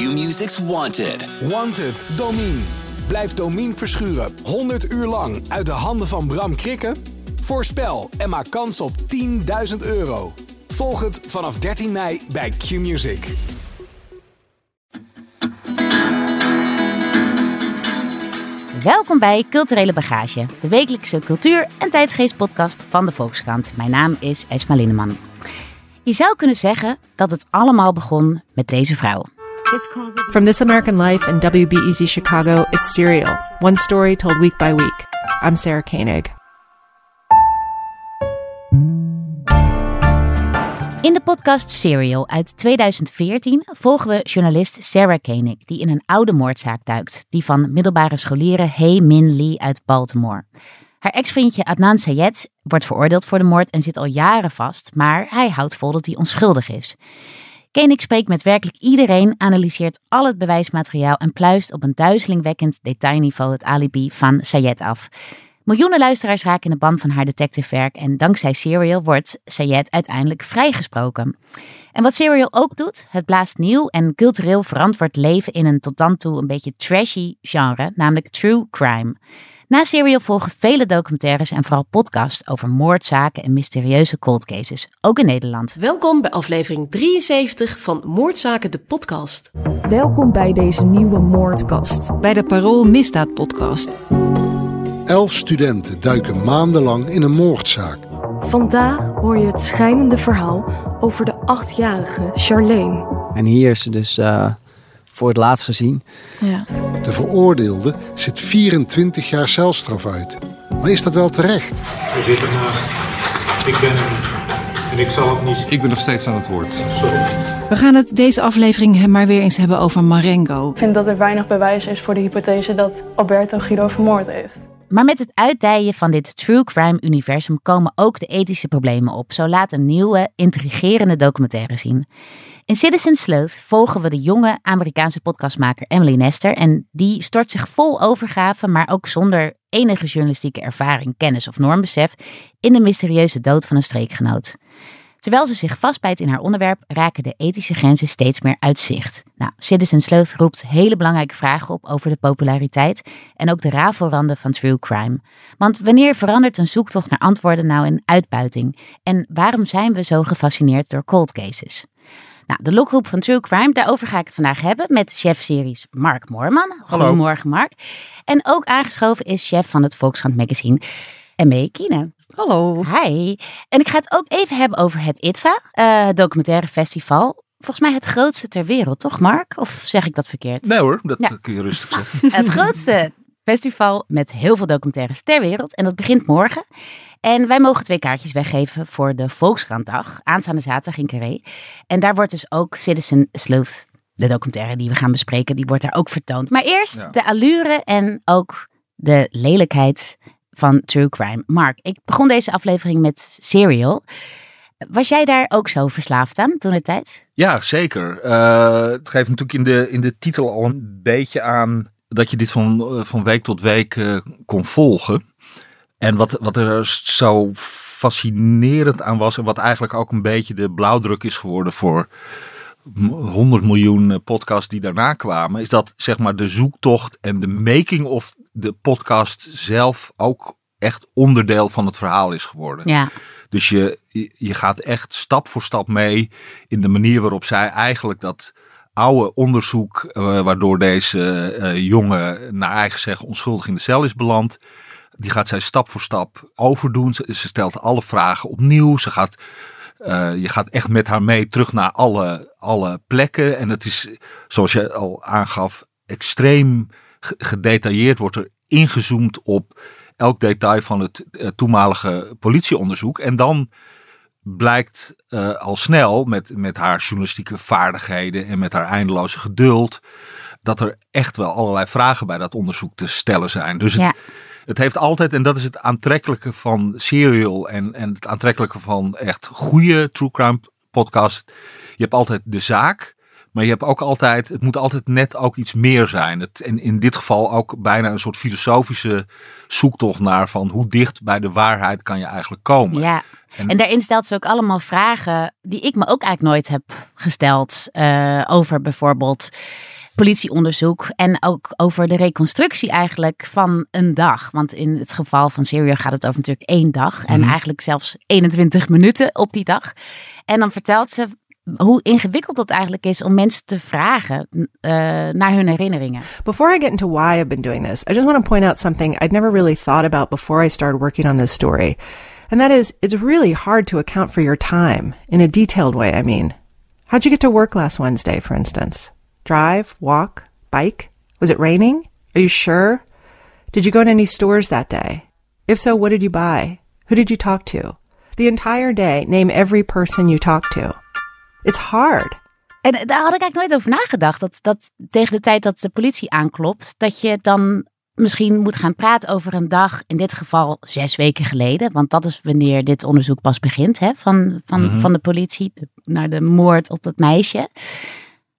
Q-Music's Wanted. Wanted, Domine. Blijf Domine verschuren 100 uur lang uit de handen van Bram Krikken? Voorspel en maak kans op 10.000 euro. Volg het vanaf 13 mei bij Q-Music. Welkom bij Culturele Bagage, de wekelijkse cultuur- en tijdsgeestpodcast van de Volkskrant. Mijn naam is Esma Linneman. Je zou kunnen zeggen dat het allemaal begon met deze vrouw. From This American Life and WBEZ Chicago, it's Serial. One story told week by week. I'm Sarah Koenig. In de podcast Serial uit 2014 volgen we journalist Sarah Koenig, die in een oude moordzaak duikt, die van middelbare scholieren Hey Min Lee uit Baltimore. Haar ex-vriendje Adnan Sayed wordt veroordeeld voor de moord en zit al jaren vast, maar hij houdt vol dat hij onschuldig is. Koenig spreekt met werkelijk iedereen, analyseert al het bewijsmateriaal en pluist op een duizelingwekkend detailniveau het alibi van Sayed af. Miljoenen luisteraars raken in de ban van haar detectivewerk en dankzij Serial wordt Sayed uiteindelijk vrijgesproken. En wat Serial ook doet, het blaast nieuw en cultureel verantwoord leven in een tot dan toe een beetje trashy genre, namelijk true crime. Na Serial volgen vele documentaires en vooral podcasts over moordzaken en mysterieuze cold cases, ook in Nederland. Welkom bij aflevering 73 van Moordzaken de podcast. Welkom bij deze nieuwe moordkast. Bij de Parool Misdaad Podcast. Elf studenten duiken maandenlang in een moordzaak. Vandaag hoor je het schijnende verhaal over de achtjarige Charlene. En hier is ze dus uh, voor het laatst gezien. Ja. De veroordeelde zit 24 jaar celstraf uit. Maar is dat wel terecht? U zit ernaast. Ik ben en ik zal het niet. Ik ben nog steeds aan het woord. Sorry. We gaan het deze aflevering maar weer eens hebben over Marengo. Ik vind dat er weinig bewijs is voor de hypothese dat Alberto Guido vermoord heeft. Maar met het uitdijen van dit true crime universum komen ook de ethische problemen op. Zo laat een nieuwe, intrigerende documentaire zien. In Citizen Sleuth volgen we de jonge Amerikaanse podcastmaker Emily Nestor. En die stort zich vol overgave, maar ook zonder enige journalistieke ervaring, kennis of normbesef, in de mysterieuze dood van een streekgenoot. Terwijl ze zich vastbijt in haar onderwerp, raken de ethische grenzen steeds meer uit zicht. Nou, Citizen Sleuth roept hele belangrijke vragen op over de populariteit en ook de rafelranden van true crime. Want wanneer verandert een zoektocht naar antwoorden nou in uitbuiting? En waarom zijn we zo gefascineerd door cold cases? Nou, de lokroep van True Crime, daarover ga ik het vandaag hebben met chef-series Mark Moorman. Hallo. Goedemorgen Mark. En ook aangeschoven is chef van het Volkskrant magazine, M.E. Kiene. Hallo. Hi. En ik ga het ook even hebben over het ITVA, uh, documentaire festival. Volgens mij het grootste ter wereld, toch Mark? Of zeg ik dat verkeerd? Nee hoor, dat Ja. kun je rustig zeggen. het grootste festival met heel veel documentaires ter wereld. En dat begint morgen. En wij mogen twee kaartjes weggeven voor de Volkskrantdag, aanstaande zaterdag in Carré. En daar wordt dus ook Citizen Sleuth, de documentaire die we gaan bespreken, die wordt daar ook vertoond. Maar eerst Ja. de allure en ook de lelijkheid van true crime. Mark, ik begon deze aflevering met Serial. Was jij daar ook zo verslaafd aan toen de tijd? Ja, zeker. Eh, het geeft natuurlijk in de, in de titel al een beetje aan dat je dit van, eh, van week tot week eh, kon volgen. En wat, wat er zo fascinerend aan was en wat eigenlijk ook een beetje de blauwdruk is geworden voor m- 100 miljoen eh, podcasts die daarna kwamen, is dat zeg maar de zoektocht en de making of de podcast zelf ook echt onderdeel van het verhaal is geworden. Ja. Dus je je gaat echt stap voor stap mee in de manier waarop zij eigenlijk dat oude onderzoek, eh, waardoor deze eh, jongen naar eigen zeggen onschuldig in de cel is beland, die gaat zij stap voor stap overdoen. Ze, stelt alle vragen opnieuw. Ze gaat, je gaat echt met haar mee terug naar alle, alle plekken. En het is, zoals je al aangaf, extreem ge- gedetailleerd wordt er ingezoomd op elk detail van het toenmalige politieonderzoek. En dan blijkt eh, al snel met, met haar journalistieke vaardigheden en met haar eindeloze geduld, dat er echt wel allerlei vragen bij dat onderzoek te stellen zijn. Dus het, het heeft altijd, en dat is het aantrekkelijke van Serial en, en het aantrekkelijke van echt goede true crime podcast. Je hebt altijd de zaak, Maar je hebt ook altijd, het moet altijd net ook iets meer zijn. Het, en in dit geval ook bijna een soort filosofische zoektocht naar van hoe dicht bij de waarheid kan je eigenlijk komen. Ja. En, daarin stelt ze ook allemaal vragen die ik me ook eigenlijk nooit heb gesteld. Uh, over bijvoorbeeld politieonderzoek en ook over de reconstructie eigenlijk van een dag. Want in het geval van Syrië gaat het over natuurlijk één dag en Mhm. eigenlijk zelfs 21 minuten op die dag. En dan vertelt ze hoe ingewikkeld het eigenlijk is om mensen te vragen uh, naar hun herinneringen. Before I get into why I've been doing this, I just want to point out something I'd never really thought about before I started working on this story. And that is, it's really hard to account for your time in a detailed way, I mean. How'd you get to work last Wednesday, for instance? Drive, walk, bike? Was it raining? Are you sure? Did you go to any stores that day? If so, what did you buy? Who did you talk to? The entire day, name every person you talked to. It's hard. En daar had ik eigenlijk nooit over nagedacht. Dat, dat tegen de tijd dat de politie aanklopt, dat je dan misschien moet gaan praten over een dag, in dit geval zes weken geleden. Want dat is wanneer dit onderzoek pas begint hè, van, van, Mhm. van de politie de- naar de moord op dat meisje.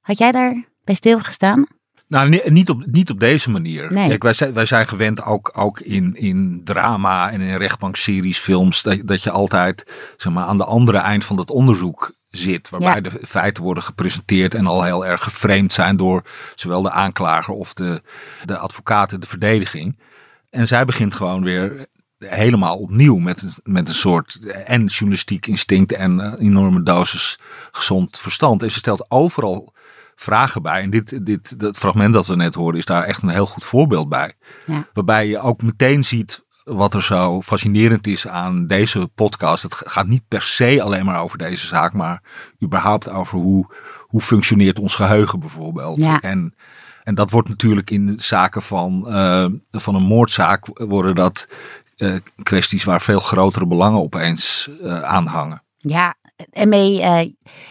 Had jij daar bij stilgestaan? Nou, ni- niet op, niet op deze manier. Nee. Kijk, wij, zijn, wij zijn gewend ook, ook in, in drama en in rechtbankseries, films, dat, dat je altijd zeg maar, aan de andere eind van dat onderzoek zit. Waarbij Ja. de feiten worden gepresenteerd en al heel erg geframed zijn door zowel de aanklager of de, de advocaten, de verdediging. En zij begint gewoon weer helemaal opnieuw met, een- met een soort en journalistiek instinct en een enorme dosis gezond verstand. En ze stelt overal vragen bij. En dit, dit, dat fragment dat we net hoorden is daar echt een heel goed voorbeeld bij. Ja. Waarbij je ook meteen ziet wat er zo fascinerend is aan deze podcast. Het gaat niet per se alleen maar over deze zaak, maar überhaupt over hoe, hoe functioneert ons geheugen bijvoorbeeld. Ja. En, en dat wordt natuurlijk in zaken van, eh, van een moordzaak worden dat eh, kwesties waar veel grotere belangen opeens eh, aan hangen. Ja, en mee, eh,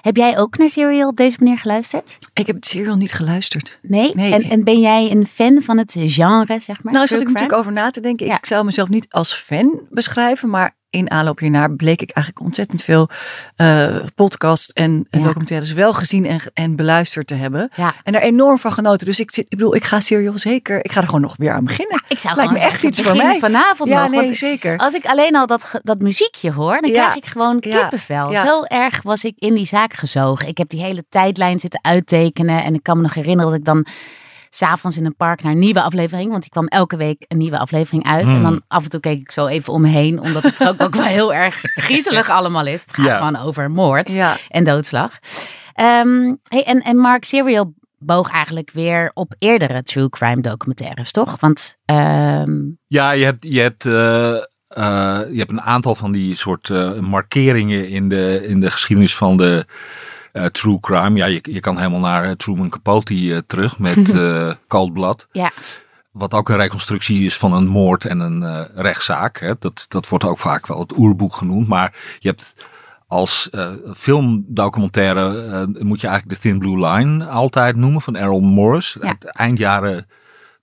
heb jij ook naar Serial op deze manier geluisterd? Ik heb Serial niet geluisterd. Nee? Nee. En, en ben jij een fan van het genre, zeg maar? Nou, zat ik natuurlijk over na te denken. Ik zou mezelf niet als fan beschrijven, maar in aanloop hiernaar bleek ik eigenlijk ontzettend veel eh podcasts en Ja. documentaires wel gezien en, en beluisterd te hebben. Ja. En er enorm van genoten. Dus ik, ik bedoel, ik ga Serial zeker, ik ga er gewoon nog weer aan beginnen. Ik zou Lijkt me echt iets voor mij. vanavond ja, nog. nee, want zeker. Als ik alleen al dat, dat muziekje hoor, dan Ja. krijg ik gewoon Ja. kippenvel. Zo erg was ik in die zaak gezogen. Ik heb die hele tijdlijn zitten uittekenen. En ik kan me nog herinneren dat ik dan s'avonds in een park naar een nieuwe aflevering. Want die kwam elke week een nieuwe aflevering uit. Hmm. En dan af en toe keek ik zo even om me heen. Omdat het ook, ook wel heel erg griezelig allemaal is. Het gaat Ja. gewoon over moord Ja. en doodslag. Ehm, hey, en, en Mark Serial boog eigenlijk weer op eerdere true crime documentaires, toch? Want ehm, Ja, je hebt, je hebt, eh, eh, je hebt een aantal van die soort eh, markeringen in de, in de geschiedenis van de eh, true crime. Ja, je, je kan helemaal naar eh, Truman Capote eh, terug met Cold Blood. ja, Wat ook een reconstructie is van een moord en een rechtszaak. Hè. Dat, dat wordt ook vaak wel het oerboek genoemd. Maar je hebt als filmdocumentaire moet je eigenlijk de Thin Blue Line altijd noemen van Errol Morris. Ja. Uit eind jaren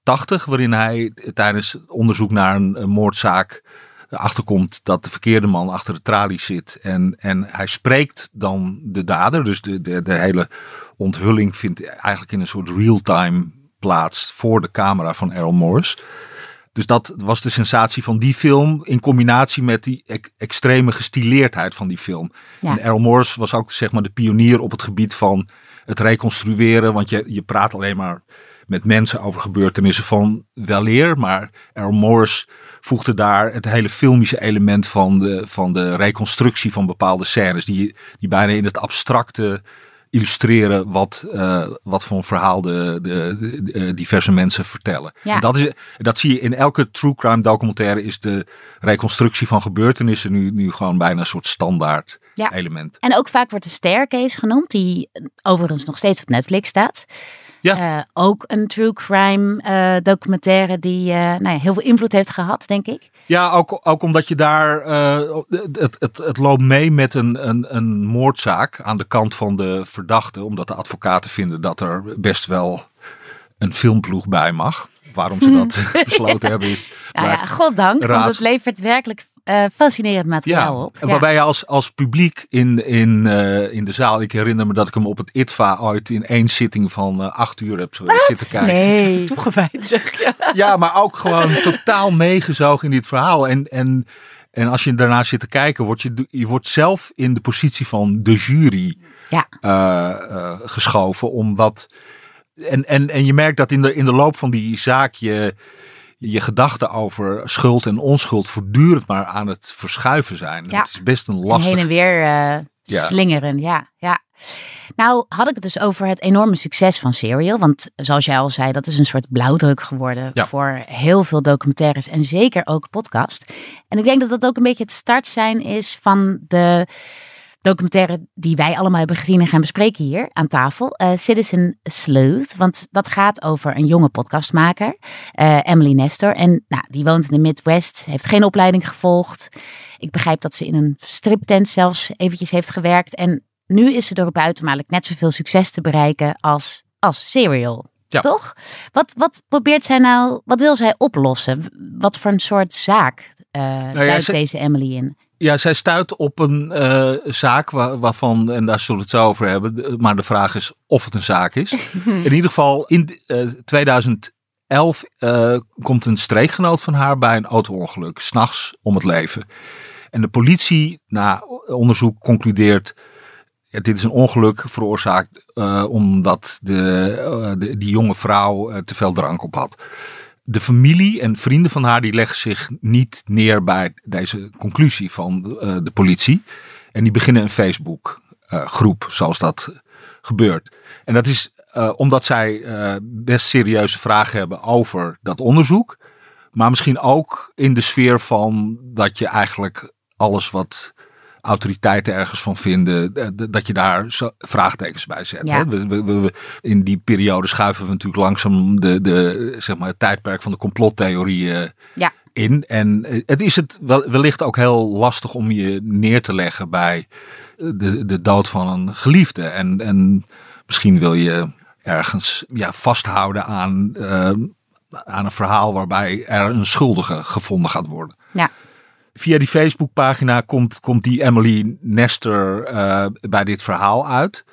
80, waarin hij tijdens onderzoek naar een, een moordzaak erachter komt dat de verkeerde man achter de tralies zit. En, en hij spreekt dan de dader. Dus de, de, de hele onthulling vindt eigenlijk in een soort real-time plaats voor de camera van Errol Morris. Dus dat was de sensatie van die film in combinatie met die ex- extreme gestileerdheid van die film. Ja. En Errol Morris was ook zeg maar de pionier op het gebied van het reconstrueren. Want je, je praat alleen maar met mensen over gebeurtenissen van weleer. Maar Errol Morris voegde daar het hele filmische element van de, van de reconstructie van bepaalde scènes. Die, die bijna in het abstracte illustreren wat, eh, wat voor een verhaal de, de, de, eh, diverse mensen vertellen. Ja. En dat, is, dat zie je in elke true crime documentaire is de reconstructie van gebeurtenissen nu, nu gewoon bijna een soort standaard Ja. element. En ook vaak wordt de Staircase genoemd, die overigens nog steeds op Netflix staat. Ja. Eh, ook een true crime eh, documentaire die eh, nou ja, heel veel invloed heeft gehad, denk ik. Ja, ook, ook omdat je daar. het, het, het loopt mee met een, een, een moordzaak aan de kant van de verdachte. Omdat de advocaten vinden dat er best wel een filmploeg bij mag. Waarom ze dat besloten hebben is. Ja, ja, goddank, want het levert werkelijk eh, fascinerend materiaal op. En waarbij je als, als publiek in, in, eh, in de zaal, ik herinner me dat ik hem op het ITVA ooit in één zitting van eh, acht uur heb zitten kijken. Nee. Toegewijd zeg je. Ja, maar ook gewoon totaal meegezogen in dit verhaal. En, en, en als je daarna zit te kijken, word je, je wordt zelf in de positie van de jury Ja. eh, eh, geschoven. Omdat, en, en, en je merkt dat in de, in de loop van die zaak je, je gedachten over schuld en onschuld voortdurend maar aan het verschuiven zijn. Ja. Het is best een En lastig... heen en weer eh, Ja. slingeren, ja, ja. Nou had ik het dus over het enorme succes van Serial. Want zoals jij al zei, dat is een soort blauwdruk geworden Ja. voor heel veel documentaires en zeker ook podcast. En ik denk dat dat ook een beetje het startsein is van de documentaire die wij allemaal hebben gezien en gaan bespreken hier aan tafel. eh, Citizen Sleuth. Want dat gaat over een jonge podcastmaker, eh, Emily Nestor. En nou, die woont in de Midwest, heeft geen opleiding gevolgd. Ik begrijp dat ze in een striptent zelfs eventjes heeft gewerkt. En nu is ze om eigenlijk net zoveel succes te bereiken als, als Serial. Ja. Toch? Wat, wat probeert zij nou, wat wil zij oplossen? Wat voor een soort zaak duikt ze- deze Emily in? Ja, zij stuit op een eh, zaak wa- waarvan, en daar zullen we het zo over hebben, maar de vraag is of het een zaak is. in ieder geval, in eh, 2011 eh, komt een streekgenoot van haar bij een auto-ongeluk, s'nachts om het leven. En de politie, na onderzoek, concludeert, ja, dit is een ongeluk veroorzaakt eh, omdat de, eh, de, die jonge vrouw eh, te veel drank op had de familie en vrienden van haar die leggen zich niet neer bij deze conclusie van eh, de politie. En die beginnen een Facebook eh, groep zoals dat gebeurt. En dat is eh, omdat zij best serieuze vragen hebben over dat onderzoek. Maar misschien ook in de sfeer van dat je eigenlijk alles wat autoriteiten ergens van vinden, eh, dat je daar zo- vraagtekens bij zet. Ja. Hè? We, we- we- we- in die periode schuiven we natuurlijk langzaam de, de, zeg maar, het tijdperk van de complottheorieën Ja. in. En eh, het is het wel, wellicht ook heel lastig om je neer te leggen bij eh, de, de dood van een geliefde. En, en misschien wil je ergens ja, vasthouden aan, eh, aan een verhaal waarbij er een schuldige gevonden gaat worden. Ja. Via die Facebookpagina komt, komt die Emily Nestor eh, bij dit verhaal uit.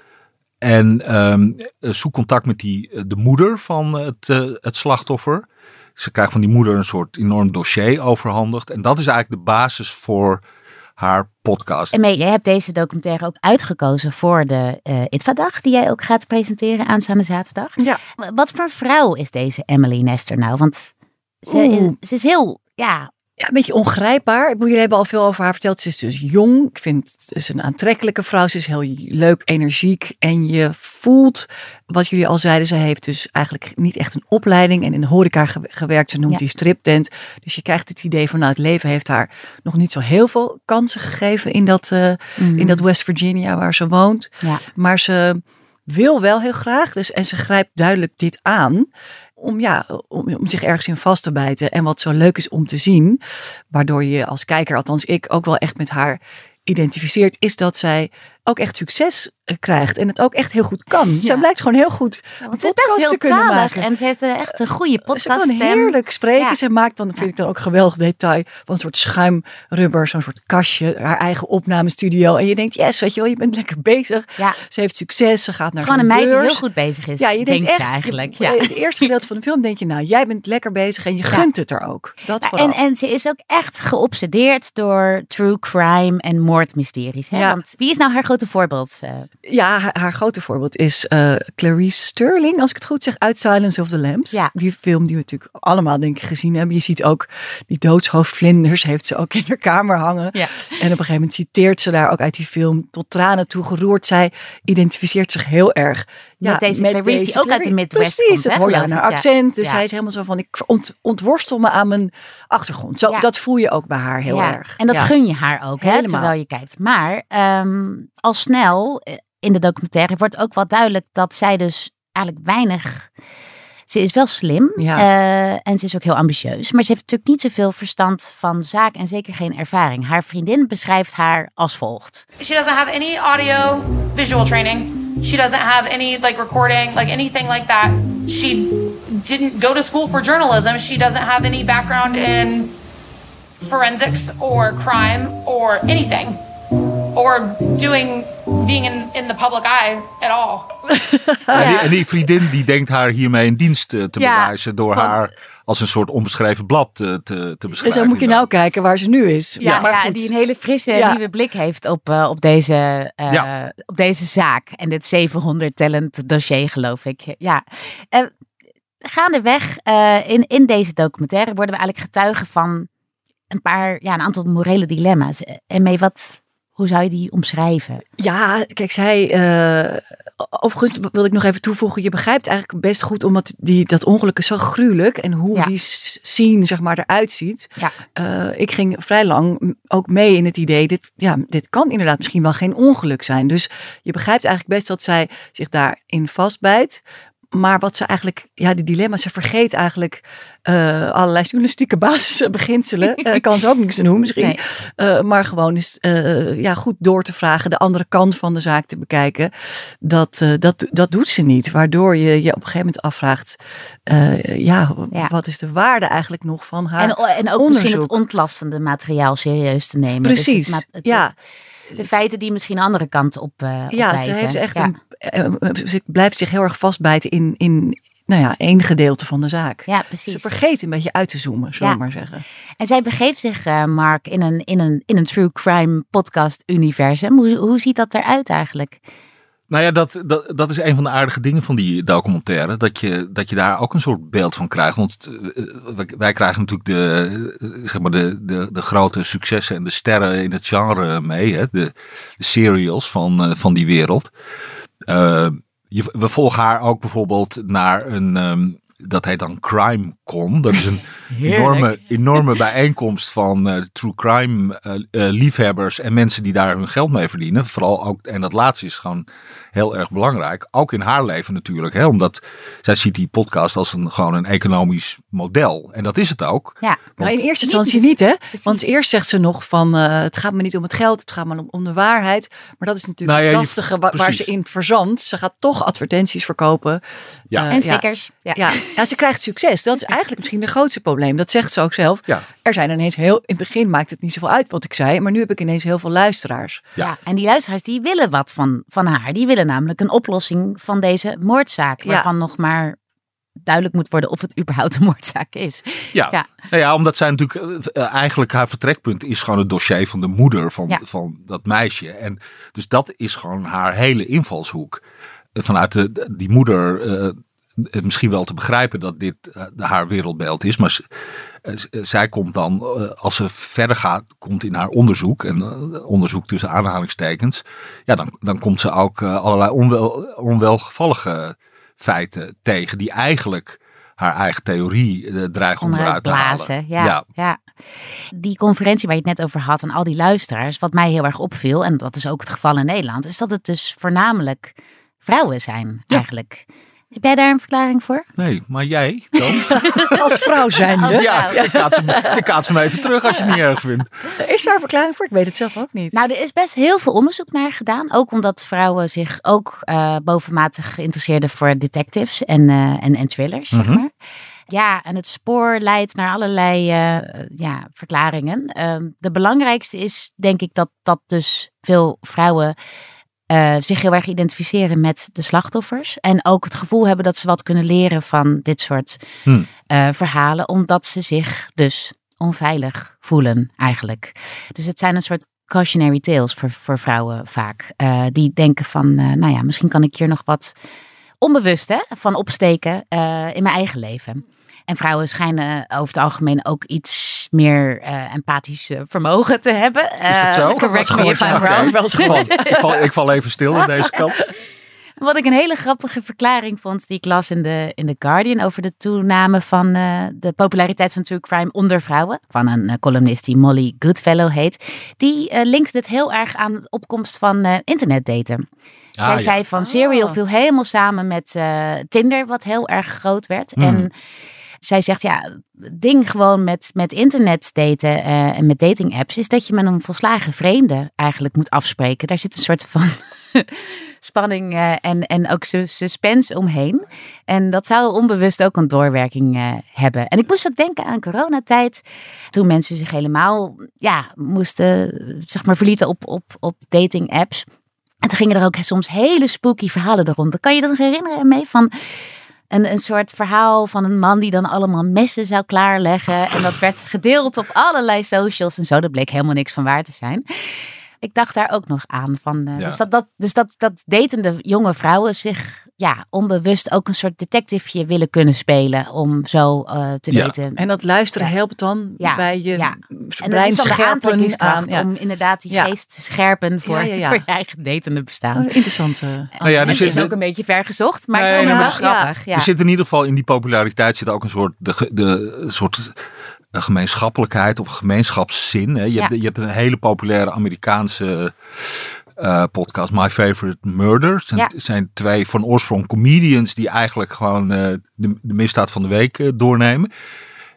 En ehm zoekt contact met die, eh, de moeder van het, eh, het slachtoffer. Ze krijgt van die moeder een soort enorm dossier overhandigd. En dat is eigenlijk de basis voor haar podcast. En mee, jij hebt deze documentaire ook uitgekozen voor de eh ITVA-dag, die jij ook gaat presenteren aanstaande zaterdag. Ja. Wat voor vrouw is deze Emily Nestor nou? Want ze, Oeh. ze is heel, ja, Ja, een beetje ongrijpbaar. Ik jullie hebben al veel over haar verteld. Ze is dus jong. Ik vind het is een aantrekkelijke vrouw. Ze is heel leuk, energiek. En je voelt, wat jullie al zeiden, ze heeft dus eigenlijk niet echt een opleiding. En in de horeca ge- gewerkt. Ze noemt Ja. die striptent. Dus je krijgt het idee van, nou, het leven heeft haar nog niet zo heel veel kansen gegeven in dat, eh, Mhm. in dat West Virginia waar ze woont. ja. Maar ze wil wel heel graag. Dus, en ze grijpt duidelijk dit aan. Om, ja, om, om zich ergens in vast te bijten. En wat zo leuk is om te zien. Waardoor je als kijker, althans ik, ook wel echt met haar identificeert. Is dat zij ook echt succes eh, krijgt. En het ook echt heel goed kan. Zij blijkt gewoon heel goed Want ze is podcast heel te kunnen talig maken. en ze heeft eh, echt een goede Ze podcast. kan heerlijk spreken. Ja. Ze maakt dan, vind ik dan ook geweldig detail, van een soort schuimrubber, zo'n soort kastje, haar eigen opnamestudio. En je denkt, yes, weet je wel, je bent lekker bezig. Ja. Ze heeft succes, ze gaat naar gewoon een meid die heel goed bezig is. Ja, je denkt echt, eigenlijk. je- Ja. Het eerste gedeelte van de film denk je, nou, jij bent lekker bezig en je gunt het er ook. Dat Ja, vooral. en, en ze is ook echt geobsedeerd door true crime en moordmysteries. Hè? Ja. Want wie is nou haar grote voorbeeld? eh? Ja, haar, haar grote voorbeeld is eh, Clarice Sterling, als ik het goed zeg, uit Silence of the Lambs. Ja. Die film die we natuurlijk allemaal denk ik gezien hebben. Je ziet ook die doodshoofdvlinders heeft ze ook in haar kamer hangen. Ja. En op een gegeven moment citeert ze daar ook uit die film tot tranen toe geroerd. Zij identificeert zich heel erg. Met deze Clarice, die ook uit de Midwest Precies, komt, dat hè, hoor je aan haar ja. accent. Dus Ja. zij is helemaal zo van, ik ont, ontworstel me aan mijn achtergrond. Zo, Ja. Dat voel je ook bij haar heel Ja, erg. En dat Ja. gun je haar ook, hè, Helemaal. terwijl je kijkt. Maar ehm, al snel eh, in de documentaire wordt ook wel duidelijk dat zij dus eigenlijk weinig... Ze is wel slim Ja. eh, en ze is ook heel ambitieus. Maar ze heeft natuurlijk niet zoveel verstand van zaak en zeker geen ervaring. Haar vriendin beschrijft haar als volgt. She doesn't have any audio visual training. She doesn't have any like recording, like anything like that. She didn't go to school for journalism. She doesn't have any background in forensics or crime or anything or doing being in, in the public eye at all. En, die, en die vriendin die denkt haar hiermee een dienst eh, te Ja, bewijzen door van- haar als een soort onbeschreven blad eh, te, te En beschrijven. zo moet je nou kijken waar ze nu is. Ja, maar ja, die een hele frisse Ja. nieuwe blik heeft op, eh, op, deze, eh, Ja. op deze zaak. En dit 700 talent dossier, geloof ik. Ja. Eh, gaandeweg eh, in, in deze documentaire worden we eigenlijk getuigen van een paar, ja, een aantal morele dilemma's. En mee wat, hoe zou je die omschrijven? Ja, kijk, zij. eh overigens wil ik nog even toevoegen. Je begrijpt eigenlijk best goed, omdat die, dat ongeluk is zo gruwelijk. En hoe Ja. die scene, zeg maar, eruit ziet. Ja. Eh, ik ging vrij lang ook mee in het idee. Dit, ja, dit kan inderdaad misschien wel geen ongeluk zijn. Dus je begrijpt eigenlijk best dat zij zich daarin vastbijt. Maar wat ze eigenlijk, ja, die dilemma's, ze vergeet eigenlijk eh, allerlei journalistieke basisbeginselen. Eh kan ze ook niks doen misschien. Nee. Eh, maar gewoon eens ja, goed door te vragen, de andere kant van de zaak te bekijken. Dat, dat, dat doet ze niet. Waardoor je je op een gegeven moment afvraagt, ja, Ja. wat is de waarde eigenlijk nog van haar En, en ook misschien het ontlastende materiaal serieus te nemen. Dus Precies, het ma- het- ja. het- de feiten die misschien een andere kant op, eh Ja, ze heeft echt Ja. een, eh, eh, ze blijft zich heel erg vastbijten in, in nou ja, één gedeelte van de zaak. Ja, precies. Ze vergeet een beetje uit te zoomen, zullen we Ja. maar zeggen. En zij begeeft zich, Mark, in een, in, een, in een true crime podcast universum. Hoe, hoe ziet dat eruit eigenlijk? Nou ja, dat, dat, dat is een van de aardige dingen van die documentaire. Dat je, dat je daar ook een soort beeld van krijgt. Want eh, wij, wij krijgen natuurlijk de, eh, zeg maar de, de, de grote successen en de sterren in het genre mee. Hè? De, serials van, eh, van die wereld. Eh, je, we volgen haar ook bijvoorbeeld naar een... ehm, dat heet dan Crime Con. Dat is een enorme, enorme bijeenkomst van eh, true crime eh, eh, liefhebbers en mensen die daar hun geld mee verdienen. Vooral ook, en dat laatste is gewoon heel erg belangrijk. Ook in haar leven natuurlijk. Hè, omdat zij ziet die podcast als een, gewoon een economisch model. En dat is het ook. Ja. Nou, in eerste Niet instantie dus- niet, hè? precies. Want eerst zegt ze nog van eh, het gaat me niet om het geld, het gaat me om, om de waarheid. Maar dat is natuurlijk Nou ja, het lastige wa- waar ze in verzandt. Ze gaat toch advertenties verkopen. Ja. En stickers. Ja. Ja. Ja, ze krijgt succes. Dat is eigenlijk misschien het grootste probleem. Dat zegt ze ook zelf. Ja. Er zijn ineens heel, in het begin maakt het niet zoveel uit wat ik zei, maar nu heb ik ineens heel veel luisteraars. Ja. en die luisteraars die willen wat van, van haar. Die willen namelijk een oplossing van deze moordzaak. Ja. Waarvan nog maar duidelijk moet worden of het überhaupt een moordzaak is. Ja. Ja. Nou ja, omdat zij natuurlijk eh, eh, eigenlijk haar vertrekpunt is gewoon het dossier van de moeder van, Ja. van dat meisje. En dus dat is gewoon haar hele invalshoek. Eh, Vanuit de, die moeder misschien wel te begrijpen dat dit eh, haar wereldbeeld is. Maar eh, eh, zij komt dan, eh, als ze verder gaat, komt in haar onderzoek, en eh, onderzoek tussen aanhalingstekens, ja, dan, dan komt ze ook eh, allerlei onwel, onwelgevallige feiten tegen die eigenlijk haar eigen theorie eh, dreigen onderuit te blazen. halen. Ja, ja. Die conferentie waar je het net over had en al die luisteraars, wat mij heel erg opviel, en dat is ook het geval in Nederland, is dat het dus voornamelijk vrouwen zijn eigenlijk. Heb jij daar een verklaring voor? Nee, maar jij dan? Als vrouw zijn Als ja, ik kaats, hem, ik kaats hem even terug als je het niet erg vindt. Is daar een verklaring voor? Ik weet het zelf ook niet. Nou, er is best heel veel onderzoek naar gedaan. Ook omdat vrouwen zich ook eh, bovenmatig geïnteresseerden voor detectives en, eh, en, en thrillers, zeg Mhm. maar. Ja, en het spoor leidt naar allerlei eh, ja, verklaringen. Ehm, de belangrijkste is, denk ik, dat, dat dus veel vrouwen eh, zich heel erg identificeren met de slachtoffers. En ook het gevoel hebben dat ze wat kunnen leren van dit soort Hm. eh, verhalen. Omdat ze zich dus onveilig voelen eigenlijk. Dus het zijn een soort cautionary tales voor, voor vrouwen vaak. eh, die denken van, nou ja, misschien kan ik hier nog wat onbewust hè, van opsteken in mijn eigen leven. En vrouwen schijnen over het algemeen ook iets meer eh, empathisch eh, vermogen te hebben. Is dat zo? Eh, correct me if I'm wrong. Ik, val, ik, val, ik val even stil in deze kant. Wat ik een hele grappige verklaring vond die ik las in de, in The Guardian over de toename van eh, de populariteit van true crime onder vrouwen. Van een columnist die Molly Goodfellow heet. Die eh linkte het heel erg aan de opkomst van eh, internetdaten. Ah, Zij ja. zei van Serial viel helemaal samen met eh, Tinder, wat heel erg groot werd. Hmm. En zij zegt ja, het ding gewoon met, met internet daten eh, en met dating apps is dat je met een volslagen vreemde eigenlijk moet afspreken. Daar zit een soort van spanning eh, en, en ook su- suspense omheen. En dat zou onbewust ook een doorwerking eh, hebben. En ik moest ook denken aan coronatijd. Toen mensen zich helemaal ja, moesten, zeg maar, verlieten op, op, op dating apps. En toen gingen er ook soms hele spooky verhalen er rond. Dan kan je dat nog herinneren mee van een, een soort verhaal van een man die dan allemaal messen zou klaarleggen. En dat werd gedeeld op allerlei socials en zo. Dat bleek helemaal niks van waar te zijn. Ik dacht daar ook nog aan. Van, eh, Ja. Dus, dat, dat, dus dat, dat datende jonge vrouwen zich ja, onbewust ook een soort detective willen kunnen spelen. Om zo eh, te Ja. weten. En dat luisteren helpt dan Ja, bij je ja. En dat brein is dan de aantrekkingskracht aan. Ja. om inderdaad die Ja. geest te scherpen voor, Ja, ja, ja. voor je eigen datende bestaan. Oh, interessant. Nou ja, er het zit- is ook een beetje ver gezocht, maar Nee, ik vond het wel grappig. Ja. Er zit in ieder geval in die populariteit zit ook een soort, de, de, soort eh, gemeenschappelijkheid of gemeenschapszin. Hè. Je, Ja. hebt, je hebt een hele populaire Amerikaanse eh, podcast, My Favorite Murder. Het zijn, Ja. zijn twee van oorsprong comedians die eigenlijk gewoon eh, de, de misdaad van de week eh, doornemen.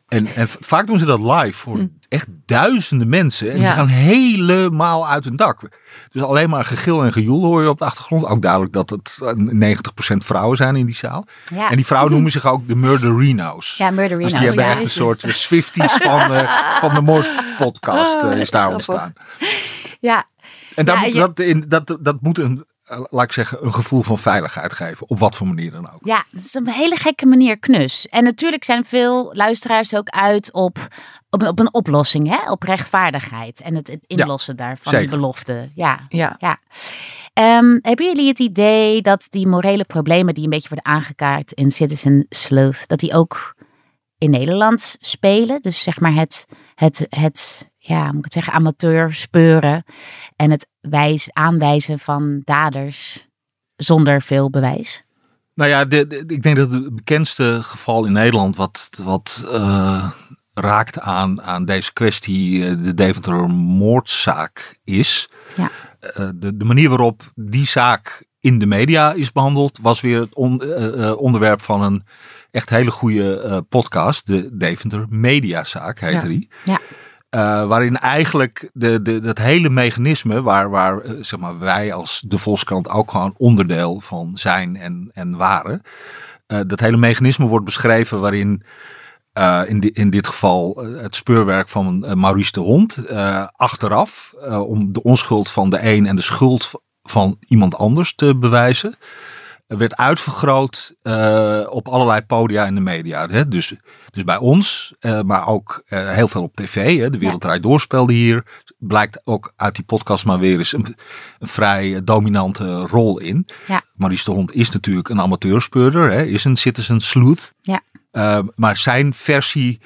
En, en vaak doen ze dat live voor echt duizenden mensen. En Hm. Ja. die gaan helemaal uit hun dak. Dus alleen maar gegil en gejoel hoor je op de achtergrond. Ook duidelijk dat het eh, 90% vrouwen zijn in die zaal. Ja. En die vrouwen noemen zich ook de Murderino's. Ja, Murderino's. Dus die hebben Ja. echt een soort Swifties van, van de moordpodcast Oh, eh, is daar ontstaan. Ja. En dat, Ja, moet, je- dat, in, dat, dat moet een, eh, laat ik zeggen, een gevoel van veiligheid geven. Op wat voor manier dan ook. Ja, dat is een hele gekke manier knus. En natuurlijk zijn veel luisteraars ook uit op, op, op een oplossing, hè? op rechtvaardigheid. En het, het inlossen daarvan, die zeker. belofte. Ja, ja. ja. Ehm, hebben jullie het idee dat die morele problemen die een beetje worden aangekaart in Citizen Sleuth, dat die ook in Nederland spelen? Dus zeg maar het, het, het ja, moet ik het zeggen, amateur speuren en het wijs, aanwijzen van daders zonder veel bewijs? Nou ja, de, de- ik denk dat het bekendste geval in Nederland wat, wat eh, raakt aan, aan deze kwestie eh, de Deventer moordzaak is. Ja. Eh, de, de manier waarop die zaak in de media is behandeld was weer het on- onderwerp van een echt hele goede podcast. De Deventer Mediazaak heette Ja. die. Ja. Eh, waarin eigenlijk de, de, dat hele mechanisme, waar, waar eh, zeg maar, wij als de Volkskrant ook gewoon onderdeel van zijn en, en waren. eh, dat hele mechanisme wordt beschreven waarin in, in dit geval het speurwerk van Maurice de Hond achteraf om de onschuld van de een en de schuld van iemand anders te bewijzen. Werd uitvergroot eh, op allerlei podia in de media. Hè? Dus, dus bij ons, eh, maar ook eh, heel veel op tv. Hè? De Wereld Draait Door speelde hier. Blijkt ook uit die podcast maar weer eens een, een vrij dominante rol in. Ja. Maurice de Hond is natuurlijk een amateurspeurder. Hè? Is een citizen sleuth. Ja. Maar zijn versie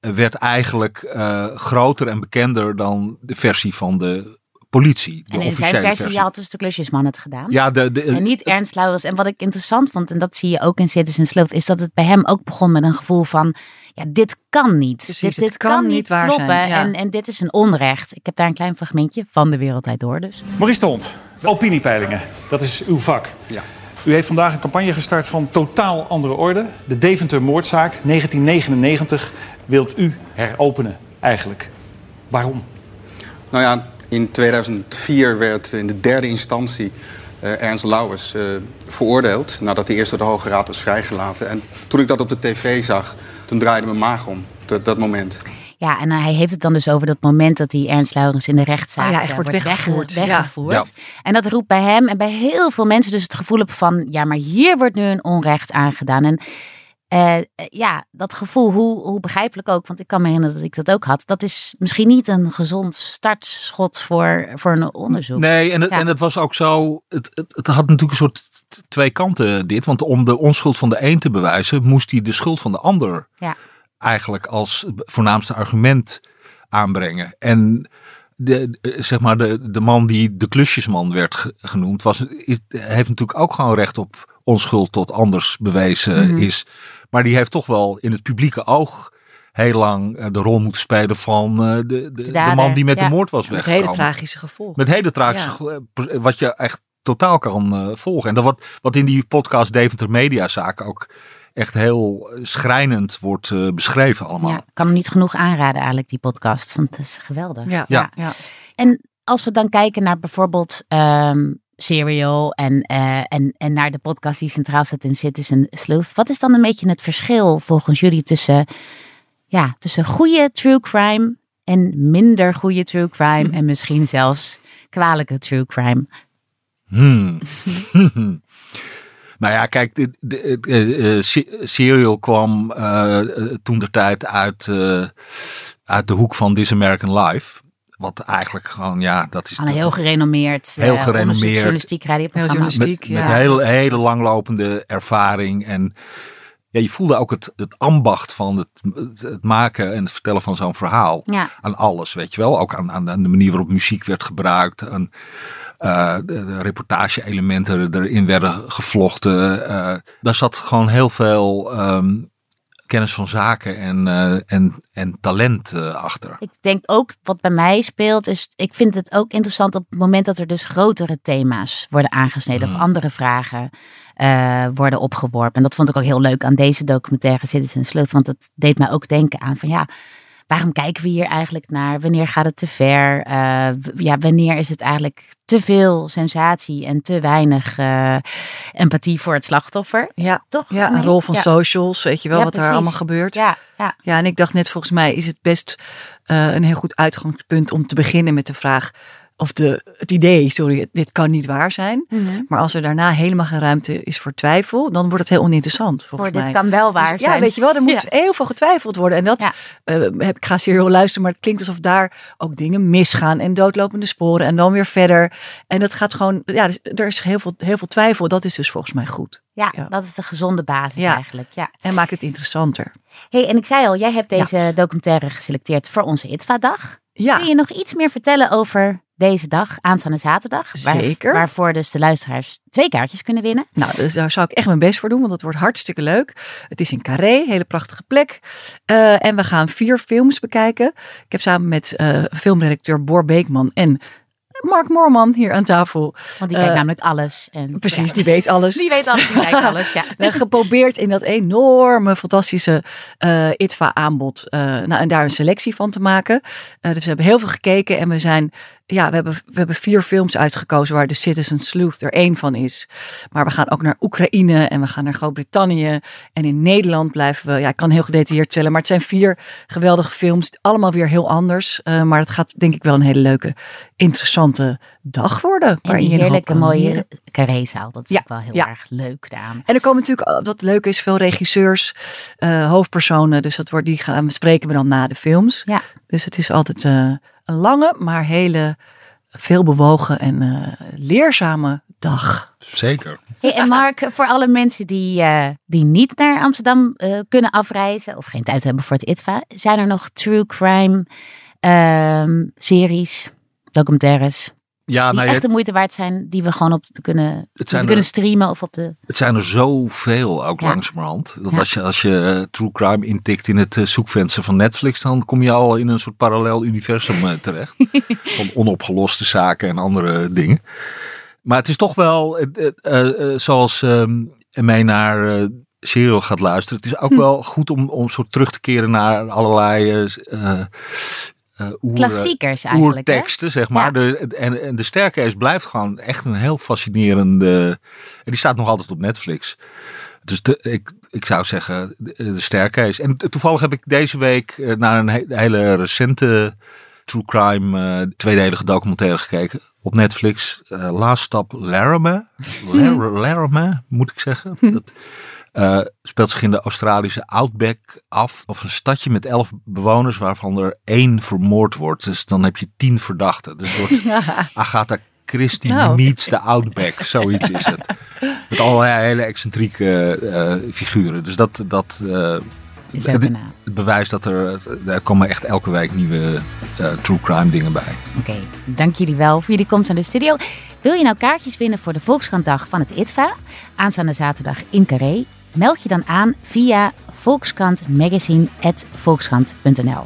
werd eigenlijk groter en bekender dan de versie van de politie. De En in zijn officiële versie, had dus de klusjesman het gedaan. Ja, de, de, en niet Ernst Laurens. En wat ik interessant vond, en dat zie je ook in Citizen Sleuth, is dat het bij hem ook begon met een gevoel van, ja, dit kan niet. Precies, dit, dit kan kan, niet waar kloppen. zijn, ja. En, en dit is een onrecht. Ik heb daar een klein fragmentje van de Wereldtijd door dus. Maurice de Hond, opiniepeilingen, dat is uw vak. Ja. U heeft vandaag een campagne gestart van totaal andere orde. De Deventer moordzaak, 1999, wilt u heropenen eigenlijk. Waarom? Nou ja, in 2004 werd in de derde instantie uh, Ernst Lauwers uh, veroordeeld... nadat hij eerst door de Hoge Raad was vrijgelaten. En toen ik dat op de tv zag, toen draaide mijn maag om, dat, dat moment. Ja, en hij heeft het dan dus over dat moment dat die Ernst Laurens in de rechtszaak Oh ja, echt eh, wordt weggevoerd. wegge- weggevoerd. Ja. En dat roept bij hem en bij heel veel mensen dus het gevoel op van, ja, maar hier wordt nu een onrecht aangedaan. En eh, eh, ja, dat gevoel, hoe, hoe begrijpelijk ook, want ik kan me herinneren dat ik dat ook had. Dat is misschien niet een gezond startschot voor, voor een onderzoek. Nee, en het, Ja. en het was ook zo. Het, het, het had natuurlijk een soort twee kanten dit. Want om de onschuld van de een te bewijzen, moest hij de schuld van de ander Ja. eigenlijk als voornaamste argument aanbrengen. En de, de- zeg maar de, de man die de klusjesman werd ge- genoemd, was, heeft natuurlijk ook gewoon recht op onschuld tot anders bewezen Mhm. is. Maar die heeft toch wel in het publieke oog heel lang eh, de rol moeten spelen van eh, de, de, de, dader, man die met ja. de moord was Met weggekomen. hele tragische gevolgen. Met hele tragische, Ja. pre- wat je echt totaal kan eh, volgen. En dat wat, wat in die podcast Deventer Mediazaak ook echt heel eh, schrijnend wordt eh, beschreven allemaal. Ja, ik kan hem niet genoeg aanraden eigenlijk, die podcast, want het is geweldig. Ja, Ja. ja. En als we dan kijken naar bijvoorbeeld ehm, Serial en, eh, en, en naar de podcast die centraal staat in Citizen Sleuth. Wat is dan een beetje het verschil volgens jullie tussen, ja, tussen goede true crime en minder goede true crime en misschien zelfs kwalijke true crime? Hmm. nou ja, kijk, de, de, uh, Serial kwam toen de tijd uit, uit de hoek van This American Life. Wat eigenlijk gewoon, ja, dat is... Een heel gerenommeerd, heel gerenommeerd journalistiek radioprogramma. journalistiek, met, ja. met hele, hele langlopende ervaring en... Ja, je voelde ook het, het ambacht van het, het, het maken en het vertellen van zo'n verhaal. Ja. Aan alles, weet je wel. Ook aan, aan, aan de manier waarop muziek werd gebruikt. Aan, uh, de, de reportage-elementen erin werden gevlochten. Uh, daar zat gewoon heel veel um, kennis van zaken en, uh, en, en talent achter. Ik denk ook wat bij mij speelt, is ik vind het ook interessant op het moment dat er dus grotere thema's worden aangesneden Mm. of andere vragen worden opgeworpen. En dat vond ik ook heel leuk aan deze documentaire Citizen Sleuth, want het deed mij ook denken aan van ja, waarom kijken we hier eigenlijk naar? Wanneer gaat het te ver? Uh, ja, wanneer is het eigenlijk te veel sensatie en te weinig uh, empathie voor het slachtoffer? Ja, toch? Ja, een rol van ja. socials, weet je wel, ja, wat precies. daar allemaal gebeurt. Ja, ja. ja, en ik dacht net, volgens mij is het best uh, een heel goed uitgangspunt om te beginnen met de vraag. Of de, het idee, sorry, dit kan niet waar zijn. Mm -hmm. Maar als er daarna helemaal geen ruimte is voor twijfel, dan wordt het heel oninteressant. Volgens voor mij. dit kan wel waar dus, zijn. Ja, weet je wel, er moet ja. heel veel getwijfeld worden. En dat ja. uh, heb ik ga serieel luisteren, maar het klinkt alsof daar ook dingen misgaan en doodlopende sporen en dan weer verder. En dat gaat gewoon, ja, dus, er is heel veel, heel veel twijfel. Dat is dus volgens mij goed. Ja, ja. dat is de gezonde basis eigenlijk. Ja. En maakt het interessanter. hey, en ik zei al, jij hebt deze documentaire geselecteerd voor onze ITVA-dag. Ja. Kun je nog iets meer vertellen over deze dag, aanstaande zaterdag? Zeker. Waar, waarvoor dus de luisteraars twee kaartjes kunnen winnen. Nou, dus daar zou ik echt mijn best voor doen, want het wordt hartstikke leuk. Het is in Carré, hele prachtige plek. Uh, en we gaan vier films bekijken. Ik heb samen met uh, filmredacteur Bor Beekman en Mark Moorman hier aan tafel. Want die kijkt uh, namelijk alles. En, precies, ja. die weet alles. Die weet alles, die kijkt alles, ja. geprobeerd in dat enorme, fantastische uh, ITVA-aanbod, uh, nou, en daar een selectie van te maken. dus we hebben heel veel gekeken en we zijn, ja, we hebben, we hebben vier films uitgekozen waar de Citizen Sleuth er één van is. Maar we gaan ook naar Oekraïne en we gaan naar Groot-Brittannië. En in Nederland blijven we, ja, ik kan heel gedetailleerd vertellen, maar het zijn vier geweldige films. Allemaal weer heel anders. maar het gaat denk ik wel een hele leuke, interessante dag worden. En die heerlijke mooie carrézaal. Dat is ja, ook wel heel ja. erg leuk daaraan. En er komen natuurlijk, wat leuk is, veel regisseurs, uh, hoofdpersonen. Dus dat wordt, die gaan, spreken we dan na de films. Ja. Dus het is altijd uh, een lange, maar hele veelbewogen en uh, leerzame dag. Zeker. Hey, en Mark, voor alle mensen die, uh, die niet naar Amsterdam uh, kunnen afreizen of geen tijd hebben voor het ITVA, zijn er nog true crime uh, series, documentaires? Ja, die nou, echt de moeite waard zijn, die we gewoon op te kunnen, het kunnen streamen of op de. Het zijn er zoveel ook Ja. langzamerhand. Dat Ja. als je, als je eh, true crime intikt in het eh, zoekvenster van Netflix, dan kom je al in een soort parallel universum eh, terecht. van onopgeloste zaken en andere dingen. Maar het is toch wel, zoals ehm mij naar eh, serial gaat luisteren. Het is ook Hm. wel goed om, om zo terug te keren naar allerlei oer- Klassiekers eigenlijk, hè? Oerteksten, zeg maar. Ja. De, en, en de Sterkeis blijft gewoon echt een heel fascinerende... En die staat nog altijd op Netflix. Dus de, ik, ik zou zeggen, de, de Sterkeis. En to- toevallig heb ik deze week eh, naar een he- hele recente true crime eh, tweedelige documentaire gekeken. Op Netflix. eh Last Stop Laramie. Lar- Laramie, moet ik zeggen. Dat eh, speelt zich in de Australische Outback af. Of een stadje met elf bewoners waarvan er één vermoord wordt. Dus dan heb je tien verdachten. Dus een soort Agatha Christie Nou. meets de Outback. Zoiets is het. Met allerlei hele excentrieke eh, figuren. Dus dat... dat ook het, bewijst dat er... Er komen echt elke week nieuwe true crime dingen bij. Oké, dank jullie wel voor jullie komst naar de studio. Wil je nou kaartjes winnen voor de Volkskrantdag van het ITVA? Aanstaande zaterdag in Carré. Meld je dan aan via volkskrantmagazine.volkskrant.nl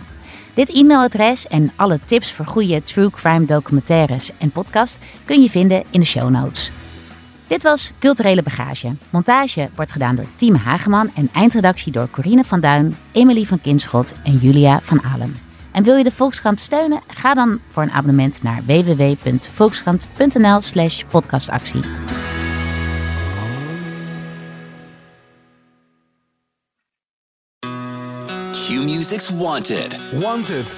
Dit e-mailadres en alle tips voor goede true crime documentaires en podcast kun je vinden in de show notes. Dit was Culturele Bagage. Montage wordt gedaan door Team Hageman en eindredactie door Corine van Duin, Emily van Kinschot en Julia van Alem. En wil je de Volkskrant steunen? Ga dan voor een abonnement naar www.volkskrant.nl Wanted. Wanted.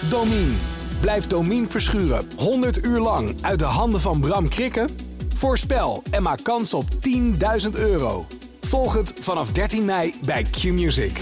Blijf Domine verschuren 100 uur lang uit de handen van Bram Krikken? Voorspel en maak kans op 10.000 euro. Volg het vanaf 13 mei bij Q-Music.